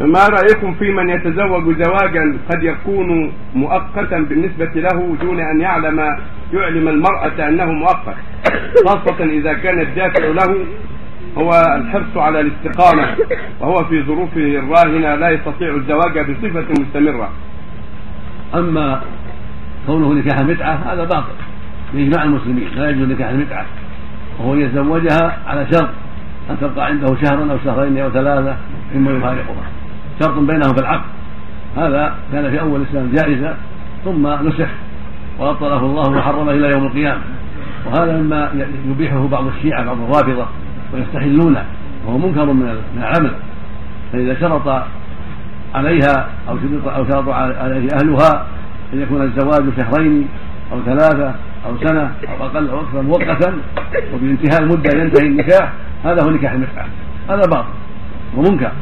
ما رأيكم في من يتزوج زواجا قد يكون مؤقتا بالنسبة له دون أن يعلم يعلم المرأة أنه مؤقت؟ خاصة إذا كان الدافع له هو الحرص على الاستقامة وهو في ظروفه الراهنة لا يستطيع الزواج بصفة مستمرة. أما كونه نكاح متعة هذا باطل. بإجماع المسلمين لا يجوز نكاح المتعة. وهو يتزوجها على شرط أن تبقى عنده شهرا أو شهرين أو ثلاثة. ثم يفارقها. شرط بينهم في العقد. هذا كان في أول الإسلام جائزا ثم نسخ. وأبطله الله وحرمه إلى يوم القيامة. وهذا مما يبيحه بعض الشيعة بعض الرافضة ويستحلونه. وهو منكر من العمل. فإذا شرط عليها أو شرط أو شرط عليه أهلها أن يكون الزواج شهرين أو ثلاثة أو سنة أو أقل أو أكثر مؤقتا وبانتهاء المدة ينتهي النكاح هذا هو نكاح المتعة هذا باطل. ومنكر.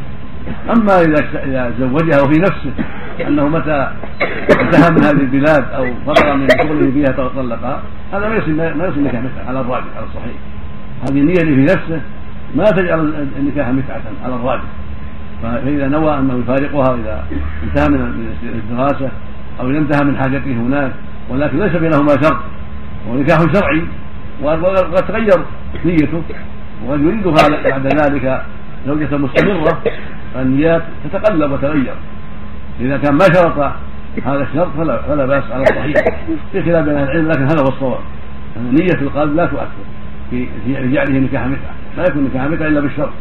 أما إذا إذا زوجها وفي نفسه أنه متى انتهى من هذه البلاد أو فرغ من شغله فيها طلقها هذا ما يصير ما يصير نكاح متعة على الراجح على الصحيح. هذه النية اللي في نفسه ما تجعل النكاح متعة على الراجح. فإذا نوى أنه يفارقها إذا انتهى من الدراسة أو إذا انتهى من حاجته هناك ولكن ليس بينهما شرط هو نكاح شرعي وقد تغير نيته وقد يريدها بعد ذلك زوجة مستمرة فالنيات تتقلب وتغير. إذا كان ما شرط هذا الشرط فلا, فلا بأس على الصحيح. في خلاف بين العلم لكن هذا هو الصواب. أن نية القلب لا تؤثر في جعله نكاح متعة. لا يكون نكاح متعة إلا بالشرط.